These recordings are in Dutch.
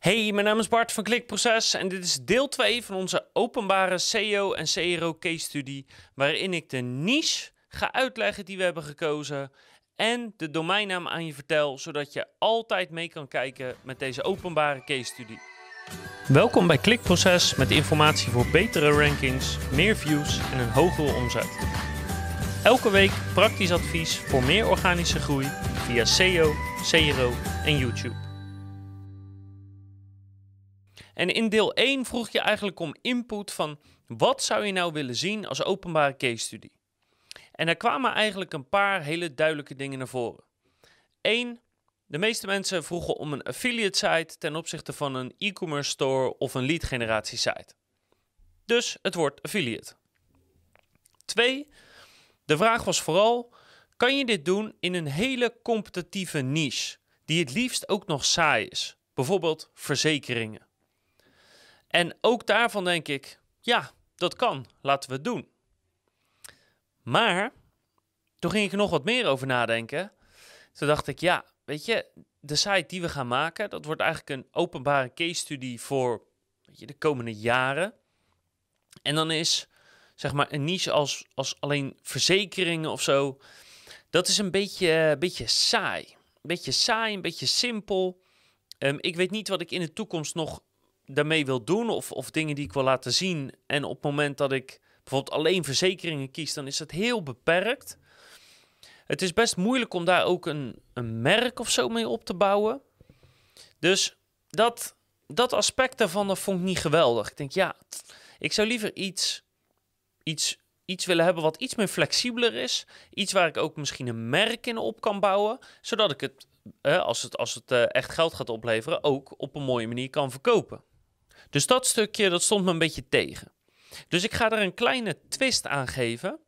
Hey, mijn naam is Bart van Klikproces en dit is deel 2 van onze openbare SEO en CRO case study, waarin ik de niche ga uitleggen die we hebben gekozen en de domeinnaam aan je vertel, zodat je altijd mee kan kijken met deze openbare case study. Welkom bij Klikproces met informatie voor betere rankings, meer views en een hogere omzet. Elke week praktisch advies voor meer organische groei via SEO, CRO en YouTube. En in deel 1 vroeg je eigenlijk om input van wat zou je nou willen zien als openbare case study? En er kwamen eigenlijk een paar hele duidelijke dingen naar voren. Eén, de meeste mensen vroegen om een affiliate site ten opzichte van een e-commerce store of een lead generatie site. Dus het wordt affiliate. Twee, de vraag was vooral: kan je dit doen in een hele competitieve niche, die het liefst ook nog saai is? Bijvoorbeeld verzekeringen. En ook daarvan denk ik, ja, dat kan, laten we het doen. Maar toen ging ik er nog wat meer over nadenken. Toen dacht ik, ja, weet je, de site die we gaan maken, dat wordt eigenlijk een openbare case study voor weet je, de komende jaren. En dan is zeg maar een niche als, als alleen verzekeringen of zo, dat is een beetje, een beetje saai. Een beetje saai, een beetje simpel. Um, ik weet niet wat ik in de toekomst nog daarmee wil doen of, of dingen die ik wil laten zien. En op het moment dat ik bijvoorbeeld alleen verzekeringen kies, dan is het heel beperkt. Het is best moeilijk om daar ook een, een merk of zo mee op te bouwen. Dus dat, dat aspect daarvan dat vond ik niet geweldig. Ik denk, ja, ik zou liever iets, iets, iets willen hebben wat iets meer flexibeler is. Iets waar ik ook misschien een merk in op kan bouwen. Zodat ik het, als het, als het eh, echt geld gaat opleveren, ook op een mooie manier kan verkopen. Dus dat stukje, dat stond me een beetje tegen. Dus ik ga er een kleine twist aan geven.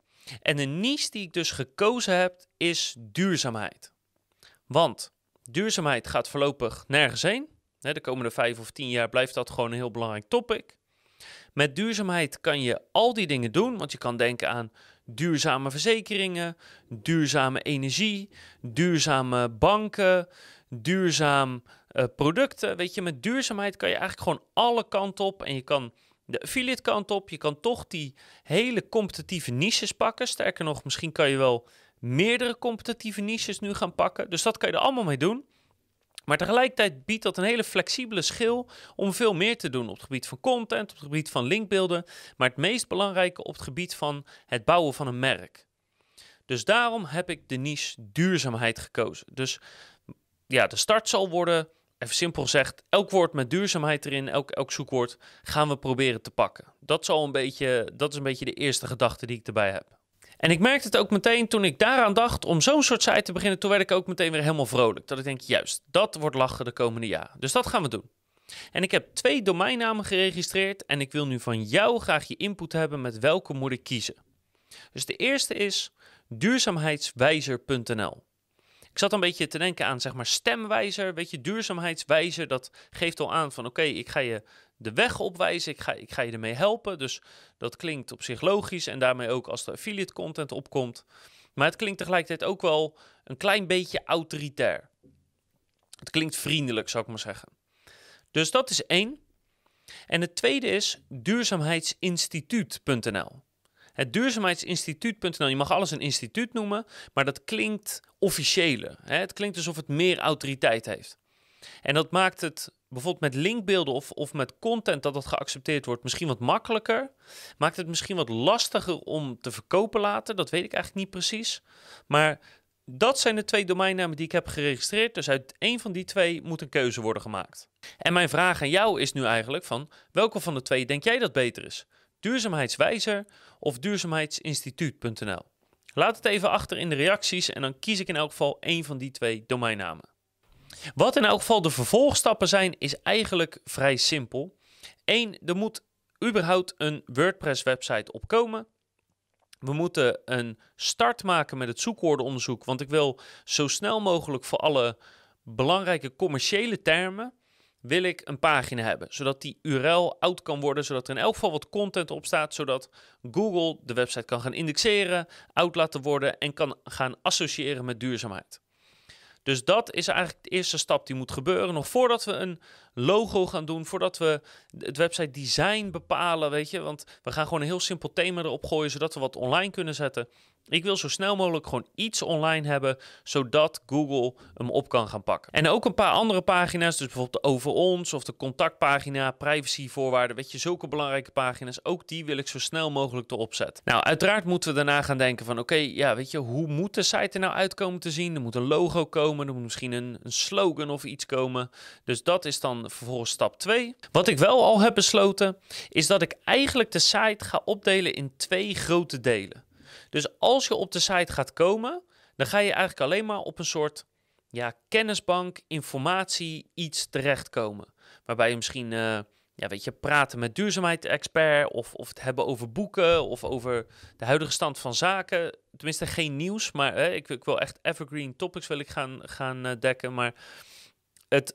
En de niche die ik dus gekozen heb, is duurzaamheid. Want duurzaamheid gaat voorlopig nergens heen. De komende vijf of tien jaar blijft dat gewoon een heel belangrijk topic. Met duurzaamheid kan je al die dingen doen, want je kan denken aan duurzame verzekeringen, duurzame energie, duurzame banken, duurzaam uh, producten. Weet je, met duurzaamheid kan je eigenlijk gewoon alle kanten op. En je kan de affiliate kant op. Je kan toch die hele competitieve niches pakken. Sterker nog, misschien kan je wel meerdere competitieve niches nu gaan pakken. Dus dat kan je er allemaal mee doen. Maar tegelijkertijd biedt dat een hele flexibele schil om veel meer te doen op het gebied van content, op het gebied van linkbeelden, maar het meest belangrijke op het gebied van het bouwen van een merk. Dus daarom heb ik de niche duurzaamheid gekozen. Dus ja, de start zal worden even simpel gezegd, elk woord met duurzaamheid erin, elk, elk zoekwoord, gaan we proberen te pakken. Dat, zal een beetje, dat is een beetje de eerste gedachte die ik erbij heb. En ik merkte het ook meteen toen ik daaraan dacht om zo'n soort site te beginnen, toen werd ik ook meteen weer helemaal vrolijk. Dat ik denk, juist, dat wordt lachen de komende jaren. Dus dat gaan we doen. En ik heb twee domeinnamen geregistreerd en ik wil nu van jou graag je input hebben met welke moet ik kiezen. Dus de eerste is duurzaamheidswijzer.nl. Ik zat een beetje te denken aan zeg maar stemwijzer, weet je, duurzaamheidswijzer. Dat geeft al aan van oké, ik ga je de weg opwijzen, ik ga, ik ga je ermee helpen. Dus dat klinkt op zich logisch en daarmee ook als er affiliate content opkomt. Maar het klinkt tegelijkertijd ook wel een klein beetje autoritair. Het klinkt vriendelijk, zou ik maar zeggen. Dus dat is één. En het tweede is duurzaamheidsinstituut.nl. Het duurzaamheidsinstituut.nl, je mag alles een instituut noemen, maar dat klinkt officiële. Hè? Het klinkt alsof het meer autoriteit heeft. En dat maakt het bijvoorbeeld met linkbeelden of, of met content dat dat geaccepteerd wordt misschien wat makkelijker. Maakt het misschien wat lastiger om te verkopen later. Dat weet ik eigenlijk niet precies. Maar dat zijn de twee domeinnamen die ik heb geregistreerd. Dus uit één van die twee moet een keuze worden gemaakt. En mijn vraag aan jou is nu eigenlijk van welke van de twee denk jij dat beter is? Duurzaamheidswijzer of duurzaamheidsinstituut.nl? Laat het even achter in de reacties en dan kies ik in elk geval één van die twee domeinnamen. Wat in elk geval de vervolgstappen zijn, is eigenlijk vrij simpel. Eén, er moet überhaupt een WordPress-website opkomen. We moeten een start maken met het zoekwoordenonderzoek, want ik wil zo snel mogelijk voor alle belangrijke commerciële termen wil ik een pagina hebben, zodat die URL oud kan worden, zodat er in elk geval wat content op staat, zodat Google de website kan gaan indexeren, oud laten worden en kan gaan associëren met duurzaamheid. Dus dat is eigenlijk de eerste stap die moet gebeuren. Nog voordat we een logo gaan doen, voordat we het website design bepalen, weet je. Want we gaan gewoon een heel simpel thema erop gooien, zodat we wat online kunnen zetten. Ik wil zo snel mogelijk gewoon iets online hebben, zodat Google hem op kan gaan pakken. En ook een paar andere pagina's, dus bijvoorbeeld de over ons of de contactpagina, privacyvoorwaarden, weet je, zulke belangrijke pagina's, ook die wil ik zo snel mogelijk erop zetten. Nou, uiteraard moeten we daarna gaan denken van, oké, ja, weet je, hoe moet de site er nou uitkomen te zien? Er moet een logo komen, er moet misschien een, een slogan of iets komen. Dus dat is dan vervolgens stap 2. Wat ik wel al heb besloten, is dat ik eigenlijk de site ga opdelen in twee grote delen. Dus als je op de site gaat komen, dan ga je eigenlijk alleen maar op een soort ja, kennisbank, informatie, iets terechtkomen. Waarbij je misschien, uh, ja, weet je, praten met duurzaamheidsexpert of, of het hebben over boeken of over de huidige stand van zaken. Tenminste, geen nieuws, maar ik, ik, wil echt evergreen topics wil ik gaan, gaan uh, dekken. Maar het,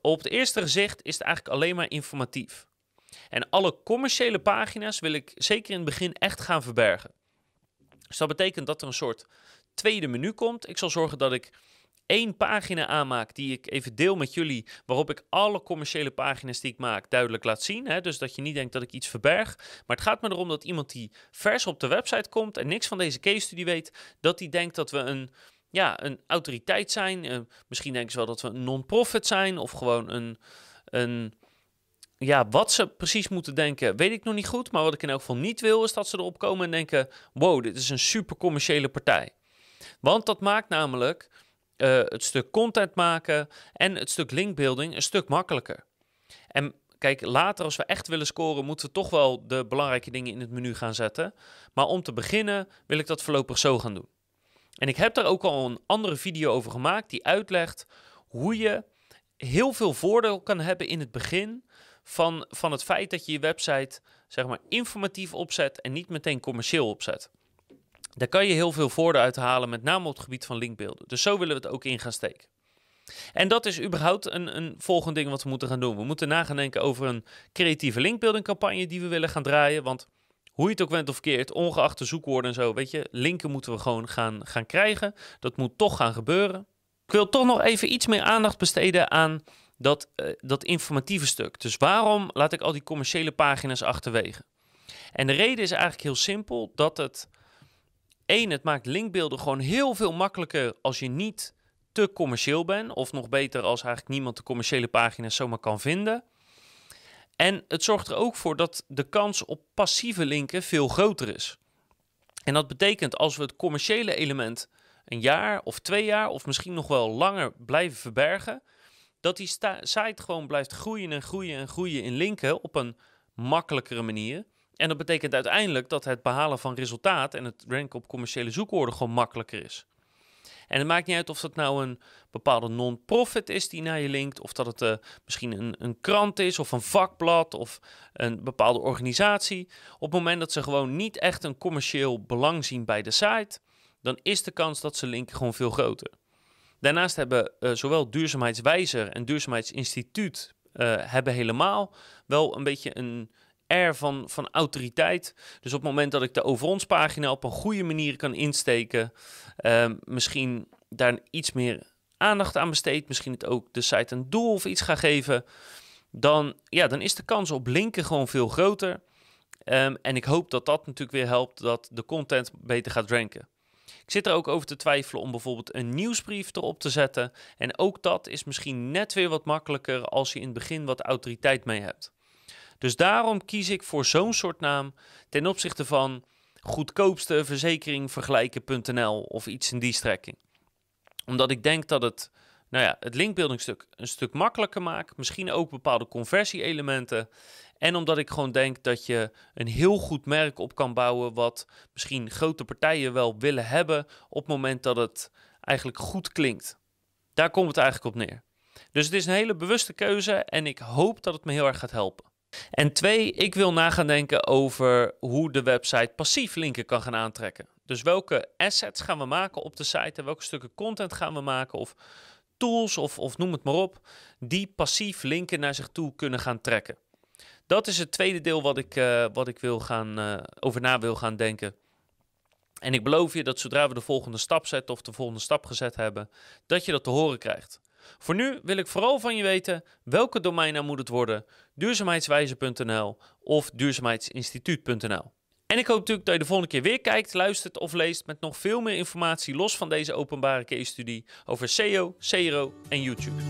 op het eerste gezicht is het eigenlijk alleen maar informatief. En alle commerciële pagina's wil ik zeker in het begin echt gaan verbergen. Dus dat betekent dat er een soort tweede menu komt. Ik zal zorgen dat ik één pagina aanmaak die ik even deel met jullie, waarop ik alle commerciële pagina's die ik maak duidelijk laat zien. Hè? Dus dat je niet denkt dat ik iets verberg. Maar het gaat me erom dat iemand die vers op de website komt en niks van deze case study weet, dat die denkt dat we een, ja, een autoriteit zijn. Uh, misschien denken ze wel dat we een non-profit zijn of gewoon een, een ja, wat ze precies moeten denken, weet ik nog niet goed. Maar wat ik in elk geval niet wil, is dat ze erop komen en denken: wow, dit is een super commerciële partij. Want dat maakt namelijk uh, het stuk content maken en het stuk linkbuilding een stuk makkelijker. En kijk, later als we echt willen scoren, moeten we toch wel de belangrijke dingen in het menu gaan zetten. Maar om te beginnen wil ik dat voorlopig zo gaan doen. En ik heb daar ook al een andere video over gemaakt die uitlegt hoe je heel veel voordeel kan hebben in het begin van, van het feit dat je je website zeg maar informatief opzet en niet meteen commercieel opzet. Daar kan je heel veel voordeel uit halen, met name op het gebied van linkbeelden. Dus zo willen we het ook in gaan steken. En dat is überhaupt een, een volgend ding wat we moeten gaan doen. We moeten na gaan denken over een creatieve linkbuilding die we willen gaan draaien. Want hoe je het ook went of keert, ongeacht de zoekwoorden en zo, weet je, linken moeten we gewoon gaan, gaan krijgen. Dat moet toch gaan gebeuren. Ik wil toch nog even iets meer aandacht besteden aan dat, uh, dat informatieve stuk. Dus waarom laat ik al die commerciële pagina's achterwege? En de reden is eigenlijk heel simpel dat het één, het maakt linkbeelden gewoon heel veel makkelijker als je niet te commercieel bent, of nog beter als eigenlijk niemand de commerciële pagina's zomaar kan vinden. En het zorgt er ook voor dat de kans op passieve linken veel groter is. En dat betekent als we het commerciële element een jaar of twee jaar of misschien nog wel langer blijven verbergen, dat die site gewoon blijft groeien en groeien en groeien in linken op een makkelijkere manier. En dat betekent uiteindelijk dat het behalen van resultaat en het ranken op commerciële zoekwoorden gewoon makkelijker is. En het maakt niet uit of dat nou een bepaalde non-profit is die naar je linkt, of dat het uh, misschien een, een krant is, of een vakblad, of een bepaalde organisatie. Op het moment dat ze gewoon niet echt een commercieel belang zien bij de site, dan is de kans dat ze linken gewoon veel groter. Daarnaast hebben uh, zowel Duurzaamheidswijzer en Duurzaamheidsinstituut uh, hebben helemaal wel een beetje een air van, van autoriteit. Dus op het moment dat ik de over ons pagina op een goede manier kan insteken, uh, misschien daar iets meer aandacht aan besteed, misschien het ook de site een doel of iets ga geven, dan, ja, dan is de kans op linken gewoon veel groter. Um, en ik hoop dat dat natuurlijk weer helpt dat de content beter gaat ranken. Ik zit er ook over te twijfelen om bijvoorbeeld een nieuwsbrief erop te zetten. En ook dat is misschien net weer wat makkelijker als je in het begin wat autoriteit mee hebt. Dus daarom kies ik voor zo'n soort naam ten opzichte van goedkoopste verzekering vergelijken.nl of iets in die strekking. Omdat ik denk dat het, nou ja, het linkbuildingstuk een stuk makkelijker maakt. Misschien ook bepaalde conversie-elementen. En omdat ik gewoon denk dat je een heel goed merk op kan bouwen, wat misschien grote partijen wel willen hebben op het moment dat het eigenlijk goed klinkt. Daar komt het eigenlijk op neer. Dus het is een hele bewuste keuze en ik hoop dat het me heel erg gaat helpen. En twee, ik wil na gaan denken over hoe de website passief linken kan gaan aantrekken. Dus welke assets gaan we maken op de site en welke stukken content gaan we maken of tools of, of noem het maar op, die passief linken naar zich toe kunnen gaan trekken. Dat is het tweede deel wat ik, uh, wat ik wil gaan, uh, over na wil gaan denken. En ik beloof je dat zodra we de volgende stap zetten of de volgende stap gezet hebben, dat je dat te horen krijgt. Voor nu wil ik vooral van je weten welke domeinnaam moet het worden: duurzaamheidswijzer.nl of duurzaamheidsinstituut.nl. En ik hoop natuurlijk dat je de volgende keer weer kijkt, luistert of leest met nog veel meer informatie los van deze openbare case studie over SEO, CRO en YouTube.